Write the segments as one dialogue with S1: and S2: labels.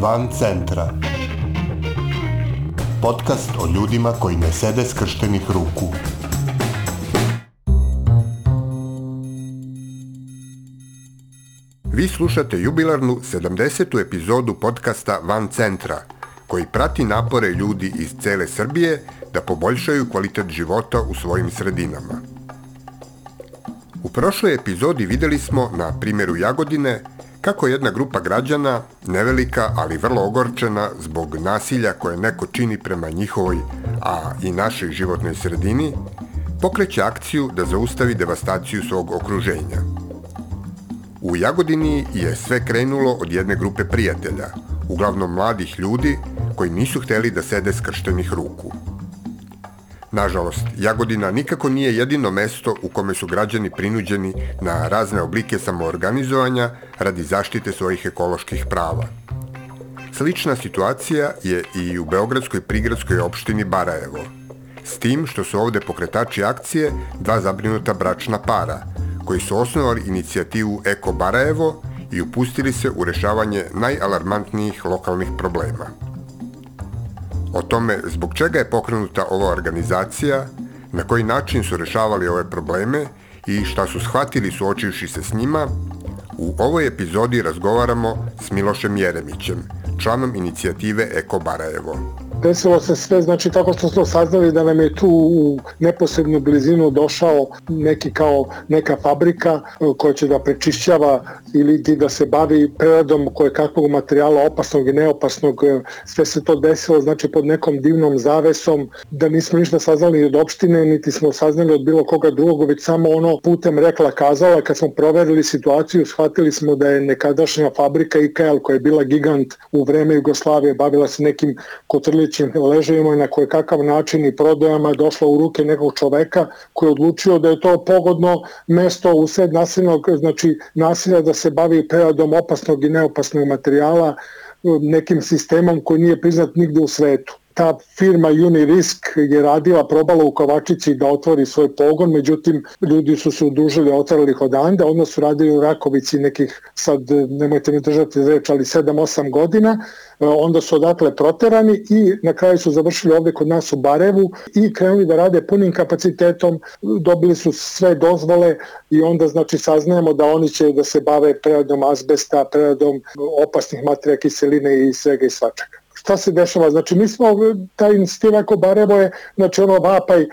S1: Van centra. Podcast o ljudima koji ne sede skrštenih ruku. Vi slušate jubilarnu 70. epizodu podcasta Van centra, koji prati napore ljudi iz cele Srbije da poboljšaju kvalitet života u svojim sredinama. U prošloj epizodi videli smo na primjeru Jagodine kako jedna grupa građana, nevelika ali vrlo ogorčena zbog nasilja koje neko čini prema njihovoj, a i našoj životnoj sredini, pokreće akciju da zaustavi devastaciju svog okruženja. U Jagodini je sve krenulo od jedne grupe prijatelja, uglavnom mladih ljudi koji nisu hteli da sede skrštenih ruku. Nažalost, Jagodina nikako nije jedino mesto u kome su građani prinuđeni na razne oblike samoorganizovanja radi zaštite svojih ekoloških prava. Slična situacija je i u Beogradskoj prigradskoj opštini Barajevo, s tim što su ovde pokretači akcije dva zabrinuta bračna para, koji su osnovali inicijativu Eko Barajevo i upustili se u rešavanje najalarmantnijih lokalnih problema o tome zbog čega je pokrenuta ova organizacija, na koji način su rešavali ove probleme i šta su shvatili suočivši se s njima, u ovoj epizodi razgovaramo s Milošem Jeremićem, članom inicijative Eko Barajevo.
S2: Desilo se sve, znači tako što smo saznali da nam je tu u neposrednu blizinu došao neki kao neka fabrika e, koja će da prečišćava ili da se bavi preradom koje kakvog materijala opasnog i neopasnog. E, sve se to desilo znači pod nekom divnom zavesom da nismo ništa saznali od opštine niti smo saznali od bilo koga drugog već samo ono putem rekla kazala kad smo proverili situaciju shvatili smo da je nekadašnja fabrika IKL koja je bila gigant u vreme Jugoslavije bavila se nekim kotrlićima ležećim ležajima na koje kakav način i prodajama došla u ruke nekog čoveka koji je odlučio da je to pogodno mesto u sred nasilnog, znači nasilja da se bavi preradom opasnog i neopasnog materijala nekim sistemom koji nije priznat nigde u svetu ta firma Unirisk je radila, probala u Kovačici da otvori svoj pogon, međutim ljudi su se udružili, otvorili ih odande, onda su radili u Rakovici nekih, sad nemojte mi držati reč, ali 7-8 godina, e, onda su odatle proterani i na kraju su završili ovde kod nas u Barevu i krenuli da rade punim kapacitetom, dobili su sve dozvole i onda znači saznajemo da oni će da se bave preradom azbesta, preradom opasnih materija kiseline i svega i svačaka šta se dešava. Znači mi smo, ta inicijativa Kobarevo je znači ono vapaj e,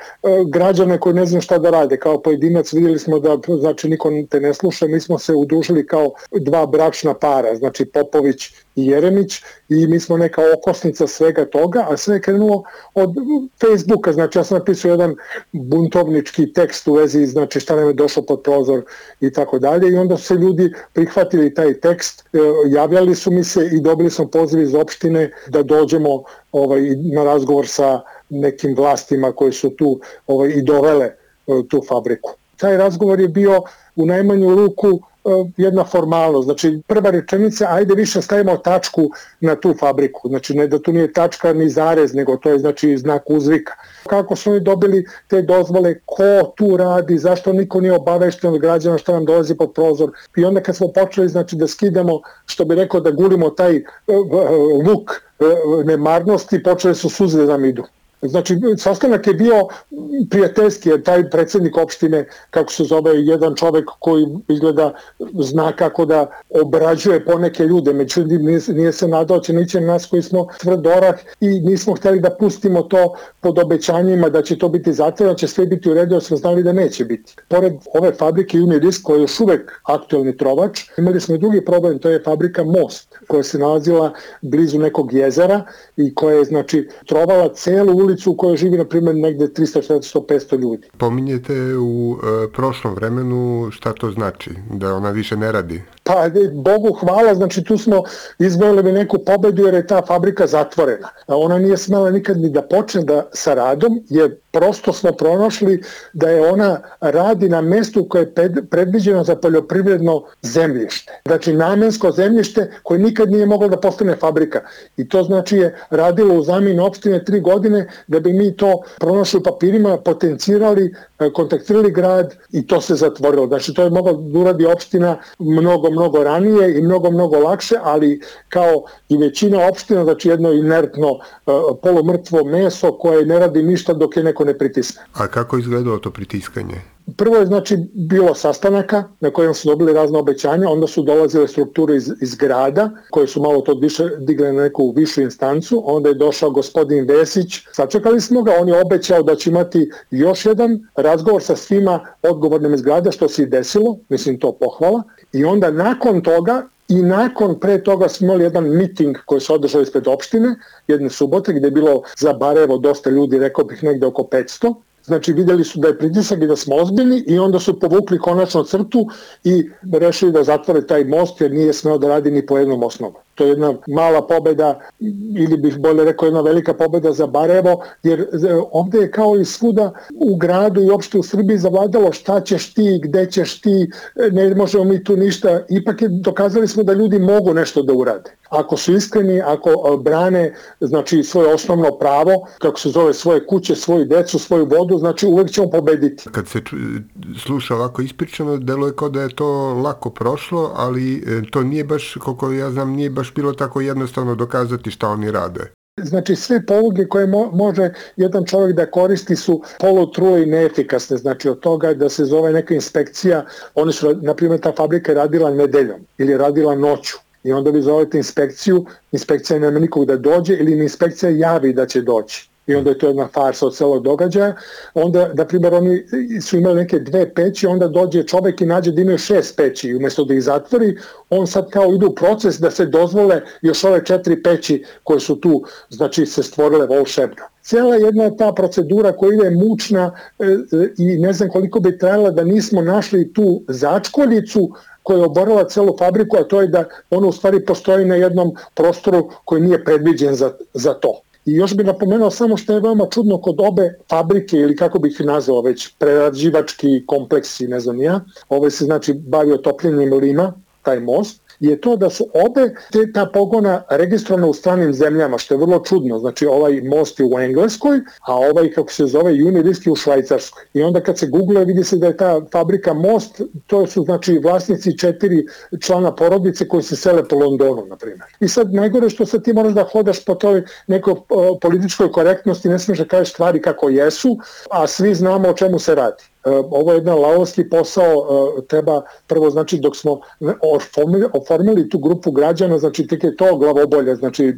S2: građane koji ne znaju šta da rade. Kao pojedinac vidjeli smo da znači niko te ne sluša, mi smo se udružili kao dva bračna para, znači Popović i Jeremić i mi smo neka okosnica svega toga, a sve je krenulo od Facebooka, znači ja sam napisao jedan buntovnički tekst u vezi, znači šta nam je došlo pod prozor i tako dalje i onda su se ljudi prihvatili taj tekst, e, javljali su mi se i dobili smo poziv iz opštine da dođemo ovaj, na razgovor sa nekim vlastima koji su tu ovaj, i dovele e, tu fabriku. Taj razgovor je bio u najmanju ruku jedna formalnost. Znači, prva rečenica, ajde više stavimo tačku na tu fabriku. Znači, ne da tu nije tačka ni zarez, nego to je znači znak uzvika. Kako su oni dobili te dozvole, ko tu radi, zašto niko nije obavešten od građana što nam dolazi pod prozor. I onda kad smo počeli znači, da skidamo, što bi rekao, da gulimo taj e, luk e, nemarnosti, počele su suze da nam idu. Znači, sastanak je bio prijateljski, jer taj predsednik opštine, kako se zove, jedan čovek koji izgleda zna kako da obrađuje poneke ljude, međutim nije, se nadao će niće nas koji smo tvrdorah i nismo hteli da pustimo to pod obećanjima da će to biti zatvoreno, da će sve biti u redu, jer smo znali da neće biti. Pored ove fabrike Unirisk, koja je još uvek aktuelni trovač, imali smo i drugi problem, to je fabrika Most, koja se nalazila blizu nekog jezera i koja je, znači, trovala celu ulicu u kojoj živi, na primjer, negde 300, 400, 500 ljudi.
S1: Pominjete u e, prošlom vremenu šta to znači? Da ona više ne radi?
S2: Pa, e, Bogu hvala, znači tu smo izvojili neku pobedu jer je ta fabrika zatvorena. Ona nije smela nikad ni da počne da sa radom, jer prosto smo pronašli da je ona radi na mestu koje je predviđeno za poljoprivredno zemljište. Znači namensko zemljište koje nikad nije moglo da postane fabrika. I to znači je radilo u zaminu opštine tri godine da bi mi to pronašli u papirima, potencirali, e, kontaktirali grad i to se zatvorilo. Znači to je mogla da uradi opština mnogo, mnogo ranije i mnogo, mnogo lakše, ali kao i većina opština, znači jedno inertno uh, polumrtvo meso koje ne radi ništa dok je neko ne pritisne.
S1: A kako izgledalo to pritiskanje?
S2: Prvo je znači bilo sastanaka na kojem su dobili razne obećanja, onda su dolazile strukture iz, iz grada koje su malo to više digle na neku višu instancu, onda je došao gospodin Vesić, sačekali smo ga, on je obećao da će imati još jedan razgovor sa svima odgovornim iz grada, što se i desilo, mislim to pohvala, i onda nakon toga I nakon, pre toga smo imali jedan miting koji se održao ispred opštine, jedne subote, gde je bilo za Barevo dosta ljudi, rekao bih negde oko 500. Znači videli su da je pritisak i da smo ozbiljni i onda su povukli konačno crtu i rešili da zatvore taj most jer nije smeo da radi ni po jednom osnovu. To je jedna mala pobeda ili bih bolje rekao jedna velika pobeda za Barevo jer e, ovde je kao i svuda u gradu i opšte u Srbiji zavladalo šta ćeš ti, gde ćeš ti, e, ne možemo mi tu ništa. Ipak je, dokazali smo da ljudi mogu nešto da urade. Ako su iskreni, ako e, brane znači svoje osnovno pravo, kako se zove svoje kuće, svoju decu, svoju vodu, znači uvek ćemo pobediti.
S1: Kad se sluša ovako ispričano, deluje kao da je to lako prošlo, ali to nije baš, koliko ja znam, nije baš bilo tako jednostavno dokazati šta oni rade.
S2: Znači sve poluge koje mo može jedan čovjek da koristi su polutrule i neefikasne. Znači od toga da se zove neka inspekcija, oni su, na primjer ta fabrika radila nedeljom ili radila noću. I onda vi zovete inspekciju, inspekcija nema nikog da dođe ili inspekcija javi da će doći i onda je to jedna farsa od celog događaja. Onda, na primjer, oni su imali neke dve peći, onda dođe čovek i nađe da imaju šest peći i umesto da ih zatvori, on sad kao ide u proces da se dozvole još ove četiri peći koje su tu, znači se stvorile volšebno. Cijela jedna ta procedura koja ide mučna e, e, i ne znam koliko bi trajala da nismo našli tu začkoljicu koja je oborila celu fabriku, a to je da ona u stvari postoji na jednom prostoru koji nije predviđen za, za to. I još bih napomenuo samo što je veoma čudno kod obe fabrike ili kako bih ih nazvao već prerađivački kompleksi, ne znam ja, ove se znači bavi otopljenjem lima, taj most, je to da su obe te, ta pogona registrovane u stranim zemljama, što je vrlo čudno. Znači ovaj most je u Engleskoj, a ovaj kako se zove Unilisk je u Švajcarskoj. I onda kad se google vidi se da je ta fabrika most, to su znači vlasnici četiri člana porodice koji se sele po Londonu, na primjer. I sad najgore što sad ti moraš da hodaš po toj nekoj političkoj korektnosti, ne smiješ da kažeš stvari kako jesu, a svi znamo o čemu se radi. E, ovo je jedan laovski posao, e, treba prvo znači dok smo oformili, oformili tu grupu građana, znači tek je to glavobolje, znači e,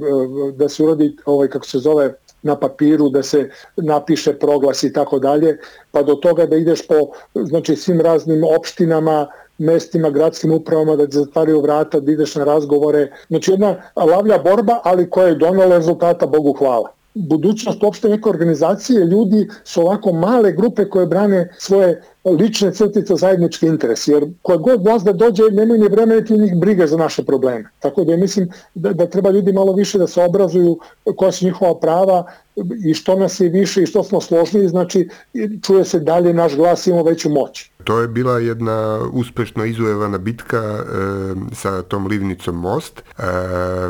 S2: da se uradi ovaj kako se zove na papiru, da se napiše proglas i tako dalje, pa do toga da ideš po znači svim raznim opštinama, mestima, gradskim upravama, da ti zatvaraju vrata, da ideš na razgovore. Znači jedna lavlja borba, ali koja je donala rezultata, Bogu hvala budućnost uopšte neke organizacije, ljudi su ovako male grupe koje brane svoje lične crtice zajednički interes, jer koja god vlast da dođe, nemaju ni vremena niti njih briga za naše probleme. Tako da mislim da, da treba ljudi malo više da se obrazuju koja su njihova prava i što nas je više i što smo složniji, znači čuje se dalje naš glas imamo veću moć.
S1: To je bila jedna uspešno izujevana bitka e, sa tom livnicom Most. E,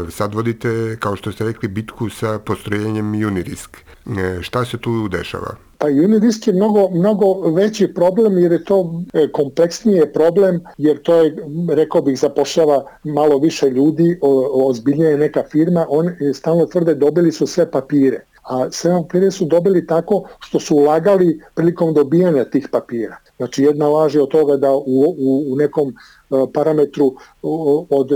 S1: sad vodite, kao što ste rekli, bitku sa postrojenjem Unirisk. E, šta se tu dešava?
S2: Pa Unirisk je mnogo, mnogo veći problem jer je to e, kompleksnije problem jer to je, rekao bih, zapošljava malo više ljudi, ozbiljnija je neka firma, on stalno tvrde dobili su sve papire a sve papire su dobili tako što su ulagali prilikom dobijanja tih papira. Znači jedna laž je od toga da u, u, u nekom e, parametru od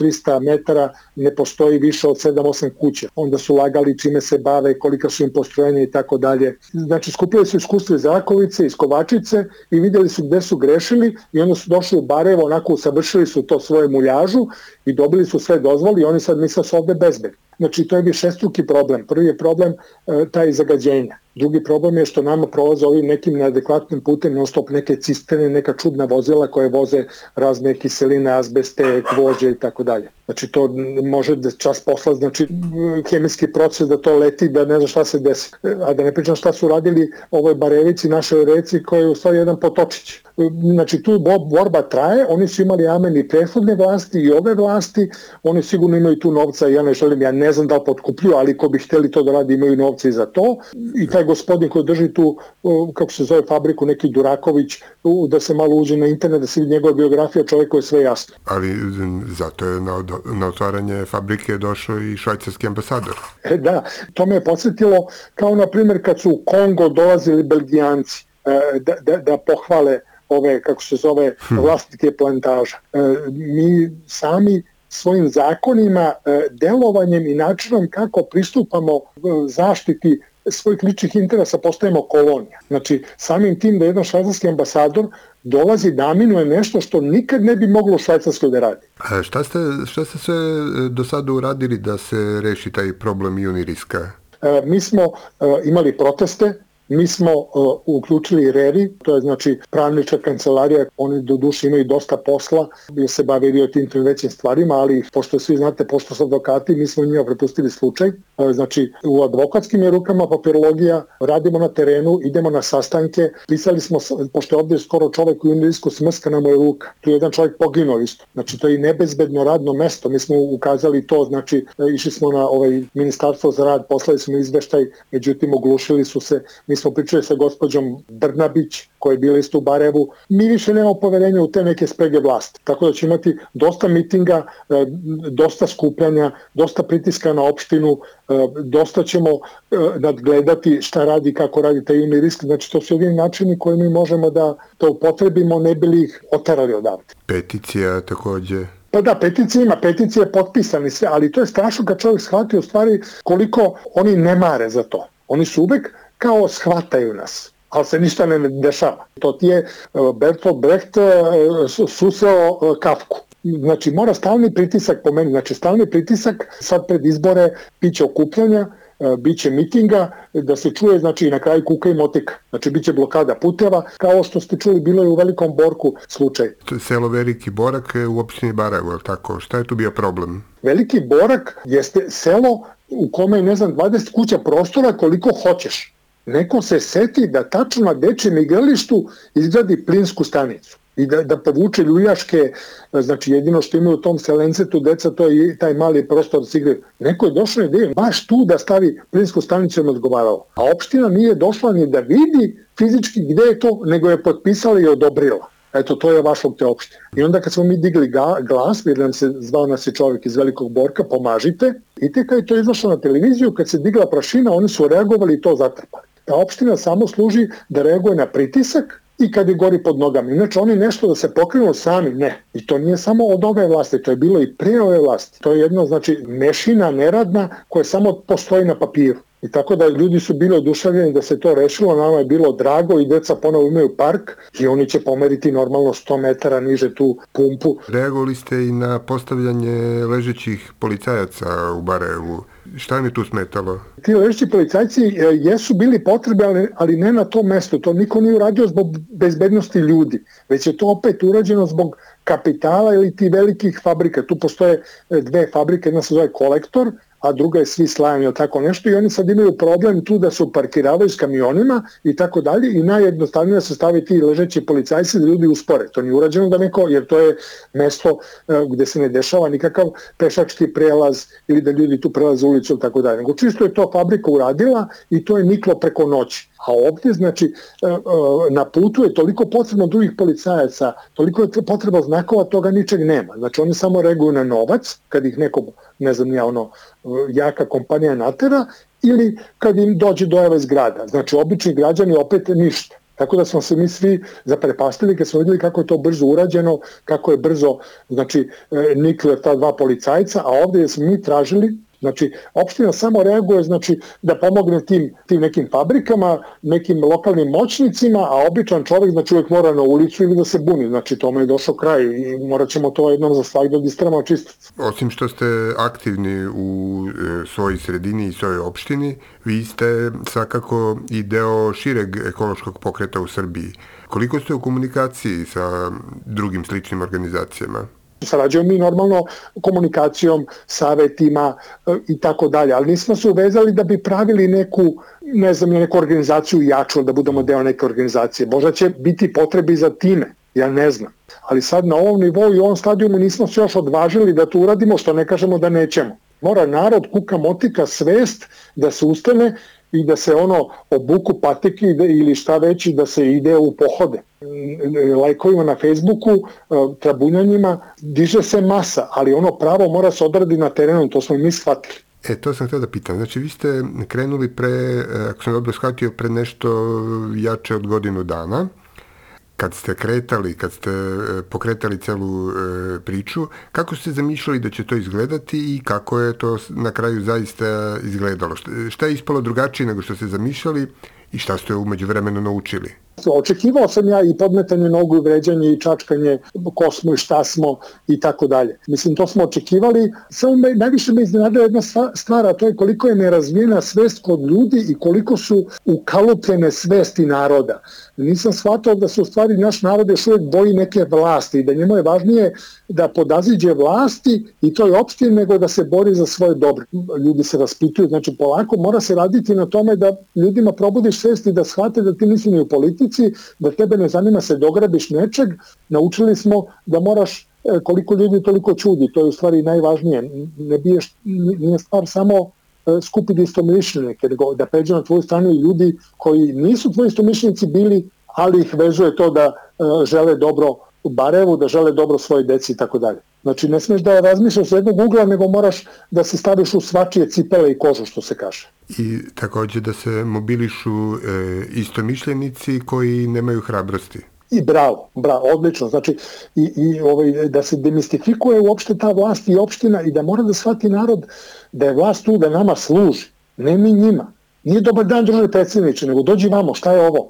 S2: 300 metara ne postoji više od 7-8 kuća. Onda su lagali čime se bave, kolika su im postrojenja i tako dalje. Znači skupili su iskustvo iz Rakovice, iz Kovačice i vidjeli su gde su grešili i onda su došli u Barevo, onako usavršili su to svoje muljažu i dobili su sve dozvoli i oni sad misle da su ovde bezbedni. Znači, to je višestruki problem. Prvi je problem e, taj zagađenja. Drugi problem je što nama prolaze ovim nekim neadekvatnim putem non stop neke cisterne, neka čudna vozila koje voze razne kiseline, azbeste, gvođe i tako dalje. Znači to može da čas posla, znači hemijski proces da to leti, da ne zna šta se desi. A da ne pričam šta su radili ovoj Barevici, našoj reci, koja je u stvari jedan potočić. Znači tu borba traje, oni su imali amen i prethodne vlasti i ove vlasti, oni sigurno imaju tu novca, ja ne želim, ja ne znam da li potkuplju, ali ko bi hteli to da radi imaju novca i za to. I taj gospodin koji drži tu, kako se zove fabriku, neki Duraković, da se malo uđe na internet, da se vidi njegova biografija, čovjek koji je sve jasno.
S1: Ali zato je na, na otvaranje fabrike došao i švajcarski ambasador.
S2: E, da, to me je podsjetilo kao na primjer kad su u Kongo dolazili Belgijanci e, da, da, da pohvale ove, kako se zove, hm. vlasnike plantaža. E, mi sami svojim zakonima, delovanjem i načinom kako pristupamo zaštiti svojih ličnih interesa postajemo kolonija. Znači, samim tim da jedan švajcarski ambasador dolazi da aminuje nešto što nikad ne bi moglo u Švajcarskoj da radi.
S1: A šta ste, šta ste sve e, do sada uradili da se reši taj problem Uniriska?
S2: E, mi smo e, imali proteste, Mi smo uh, uključili RERI, to je znači pravnička kancelarija, oni do duše imaju dosta posla, jer se bave Rio Tinto većim stvarima, ali pošto svi znate, pošto su advokati, mi smo njima prepustili slučaj. Uh, znači, u advokatskim je rukama papirologija, radimo na terenu, idemo na sastanke, pisali smo, pošto je ovde skoro čovek u Indijsku smrska na moje ruka, tu je jedan čovjek poginuo isto. Znači, to je i nebezbedno radno mesto, mi smo ukazali to, znači, išli smo na ovaj ministarstvo za rad, poslali smo izveštaj, međutim, oglušili su se, mi smo pričali sa gospođom Brnabić, koja je bila isto u Barevu, mi više nemamo poverenja u te neke sprege vlasti. Tako da će imati dosta mitinga, e, dosta skupljanja, dosta pritiska na opštinu, e, dosta ćemo e, nadgledati šta radi, kako radi taj imi risk. Znači, to su jedini načini koji mi možemo da, da upotrebimo, ne bili ih otarali odavde.
S1: Peticija takođe.
S2: Pa da, peticija ima, peticija je potpisana i sve, ali to je strašno kad čovjek shvati u stvari koliko oni ne mare za to. Oni su uvek kao shvataju nas ali se ništa ne dešava. To ti je e, Bertolt Brecht e, suseo e, Kafku. Znači, mora stalni pritisak po meni, znači stalni pritisak sad pred izbore, piće okupljanja, biće mitinga, da se čuje, znači na kraju kuka i motika. Znači, biće blokada puteva, kao što ste čuli, bilo je u Velikom Borku slučaj.
S1: Selo Veliki Borak je u opštini Barajevo, je tako? Šta je tu bio problem?
S2: Veliki Borak jeste selo u kome je, ne znam, 20 kuća prostora koliko hoćeš neko se seti da tačno na dečijem igralištu izgradi plinsku stanicu i da, da povuče ljujaške, znači jedino što imaju u tom selencetu deca, to je taj mali prostor da se igraju. Neko je došao ideju baš tu da stavi plinsku stanicu im odgovarao. A opština nije došla ni da vidi fizički gde je to, nego je potpisala i odobrila. Eto, to je vašog te opštine. I onda kad smo mi digli ga, glas, jer nam se zvao nas je čovjek iz Velikog Borka, pomažite, i te kad je to izašlo na televiziju, kad se digla prašina, oni su reagovali i to zatrpali. Ta opština samo služi da reaguje na pritisak i kad je gori pod nogama. Inače oni nešto da se pokrenu sami, ne. I to nije samo od ove vlasti, to je bilo i pre ove vlasti. To je jedno, znači, mešina neradna koja samo postoji na papiru. I tako da ljudi su bili oduševljeni da se to rešilo, nama je bilo drago i deca ponovo imaju park i oni će pomeriti normalno 100 metara niže tu pumpu.
S1: Reagovali ste i na postavljanje ležećih policajaca u Barajevu. Šta mi tu smetalo?
S2: Ti ležeći policajci e, jesu bili potrebe, ali, ali ne na tom mestu. To niko nije uradio zbog bezbednosti ljudi, već je to opet urađeno zbog kapitala ili ti velikih fabrika. Tu postoje e, dve fabrike, jedna se zove Kolektor, a druga je svi slajan ili tako nešto i oni sad imaju problem tu da se uparkiravaju s kamionima i tako dalje i najjednostavnije se stavi ti ležeći policajci da ljudi uspore. To nije urađeno da neko, jer to je mesto e, gde se ne dešava nikakav pešački prelaz ili da ljudi tu prelaze ulicu ili tako dalje. Nego čisto je to fabrika uradila i to je niklo preko noći. A ovdje, znači, e, e, na putu je toliko potrebno drugih policajaca, toliko je potreba znakova, toga ničeg nema. Znači, oni samo reaguju na novac, kad ih neko, ne znam ja, ono, jaka kompanija natera, ili kad im dođe do ove zgrada. Znači, obični građani opet ništa. Tako da smo se mi svi zaprepastili kad smo videli kako je to brzo urađeno, kako je brzo, znači, e, nikle ta dva policajca, a ovde smo mi tražili Znači, opština samo reaguje znači, da pomogne tim, tim nekim fabrikama, nekim lokalnim moćnicima, a običan čovjek znači, uvijek mora na ulicu ili da se buni. Znači, tome je došao kraj i morat ćemo to jednom za svak da distramo čistac.
S1: Osim što ste aktivni u e, svojoj sredini i svojoj opštini, vi ste svakako i deo šireg ekološkog pokreta u Srbiji. Koliko ste u komunikaciji sa drugim sličnim organizacijama?
S2: Sarađujemo mi normalno komunikacijom, savetima e, i tako dalje, ali nismo se uvezali da bi pravili neku, ne znam, neku organizaciju jaču, da budemo deo neke organizacije. Možda će biti potrebi za time, ja ne znam. Ali sad na ovom nivou i ovom stadijumu nismo se još odvažili da to uradimo, što ne kažemo da nećemo. Mora narod, kuka, motika, svest da se ustane i da se ono obuku patike ili šta veći da se ide u pohode. Lajkovima na Facebooku, e, trabunjanjima, diže se masa, ali ono pravo mora se odradi na terenu, to smo mi shvatili.
S1: E, to sam htio da pitam. Znači, vi ste krenuli pre, e, ako sam dobro shvatio, pre nešto jače od godinu dana kad ste kretali, kad ste e, pokretali celu e, priču, kako ste zamišljali da će to izgledati i kako je to na kraju zaista izgledalo? Šta je ispalo drugačije nego što ste zamišljali i šta ste umeđu vremenu naučili?
S2: Očekivao sam ja i podmetanje nogu i vređanje i čačkanje ko smo i šta smo i tako dalje. Mislim, to smo očekivali. Samo me, najviše me iznenadila jedna stvar, a to je koliko je nerazvijena svest kod ljudi i koliko su ukalupljene svesti naroda. Nisam shvatao da se u stvari naš narod još uvijek boji neke vlasti i da njemu je važnije da podaziđe vlasti i to je opštine nego da se bori za svoje dobro. Ljudi se raspituju, znači polako mora se raditi na tome da ljudima probudiš svesti da shvate da ti nisi ni u politici, da tebe ne zanima se dograbiš nečeg. Naučili smo da moraš e, koliko ljudi toliko čudi, to je u stvari najvažnije. Ne biješ, nije stvar samo e, skupiti istomišljenike, nego da pređu na tvoju stranu i ljudi koji nisu tvoji istomišljenici bili, ali ih vezuje to da e, žele dobro Barevu, da žele dobro svoje deci i tako dalje. Znači ne smeš da razmišljaš jednog ugla, nego moraš da se staviš u svačije cipele i kožu, što se kaže.
S1: I takođe da se mobilišu e, istomišljenici koji nemaju hrabrosti.
S2: I bravo, bravo, odlično. Znači, i, i ovaj, da se demistifikuje uopšte ta vlast i opština i da mora da shvati narod da je vlast tu da nama služi, ne mi njima. Nije dobar dan, druže predsjedniče, nego dođi vamo, šta je ovo?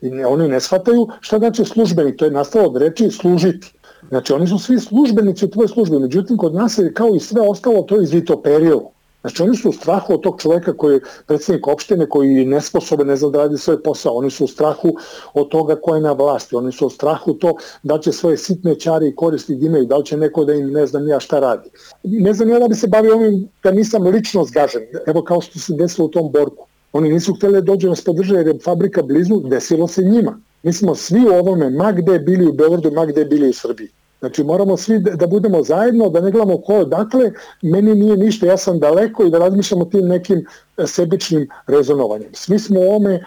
S2: I ne, oni ne shvataju šta znači službeni, to je nastalo od reči služiti. Znači oni su svi službenici u tvojoj službi, međutim kod nas je kao i sve ostalo to izvitoperilo. Znači oni su u strahu od tog čoveka koji je predsednik opštine, koji je nesposoban, ne zna da radi svoj posao. Oni su u strahu od toga ko je na vlasti. Oni su u strahu to da će svoje sitne čari i koristi da imaju, da li će neko da im ne znam ja šta radi. Ne znam ja da bi se bavio ovim da nisam lično zgažen. Evo kao što se desilo u tom borku. Oni nisu hteli da dođu nas podrže jer je fabrika blizu, desilo se njima. Mi smo svi u ovome, ma gde bili u Beogradu, ma gde bili u Srbiji. Znači moramo svi da budemo zajedno, da ne gledamo ko dakle, meni nije ništa, ja sam daleko i da razmišljamo tim nekim e, sebičnim rezonovanjem. Svi smo u ovome,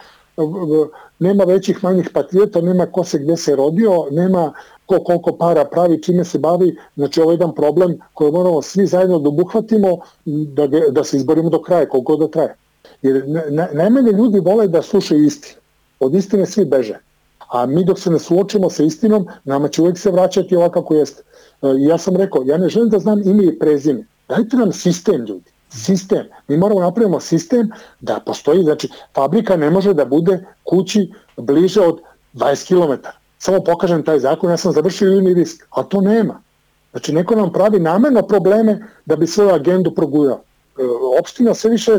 S2: nema većih manjih patriota, nema ko se gde se rodio, nema ko koliko para pravi, čime se bavi, znači ovo je jedan problem koji moramo svi zajedno da obuhvatimo, da, da se izborimo do kraja, koliko da traje. Jer najmanje ljudi vole da slušaju istinu. Od istine svi beže. A mi dok se ne suočimo sa istinom, nama će uvijek se vraćati ovako kako jeste. I ja sam rekao, ja ne želim da znam ime i prezime. Dajte nam sistem, ljudi. Sistem. Mi moramo da napravimo sistem da postoji, znači, fabrika ne može da bude kući bliže od 20 km. Samo pokažem taj zakon, ja sam završio juni risk, a to nema. Znači, neko nam pravi namerno probleme da bi svoju agendu progurao. E, opština sve više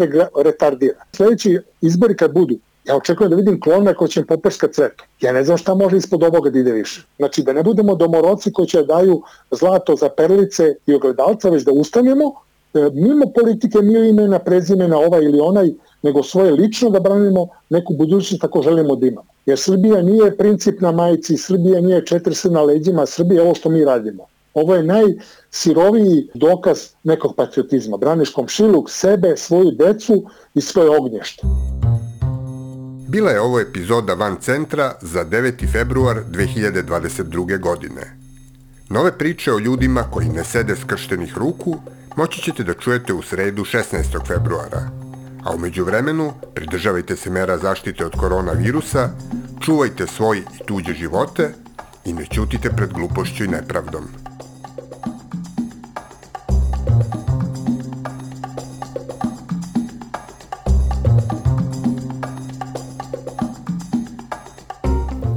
S2: retardira. Sledeći izbori kad budu, ja očekujem da vidim klone koji će poprska cvetu. Ja ne znam šta može ispod ovoga da ide više. Znači da ne budemo domoroci koji će da daju zlato za perlice i ogledalca, već da ustanemo, e, mimo politike, mimo imena, prezimena, ovaj ili onaj, nego svoje lično da branimo neku budućnost ako želimo da imamo. Jer Srbija nije princip na majici, Srbija nije četiri na leđima, Srbija je ovo što mi radimo. Ovo je najsiroviji dokaz nekog patriotizma. Braniš komšiluk, sebe, svoju decu i svoje ognješte.
S1: Bila je ovo epizoda Van Centra za 9. februar 2022. godine. Nove priče o ljudima koji ne sede skrštenih ruku moći ćete da čujete u sredu 16. februara. A umeđu vremenu pridržavajte se mera zaštite od koronavirusa, čuvajte svoj i tuđe živote i ne ćutite pred glupošću i nepravdom.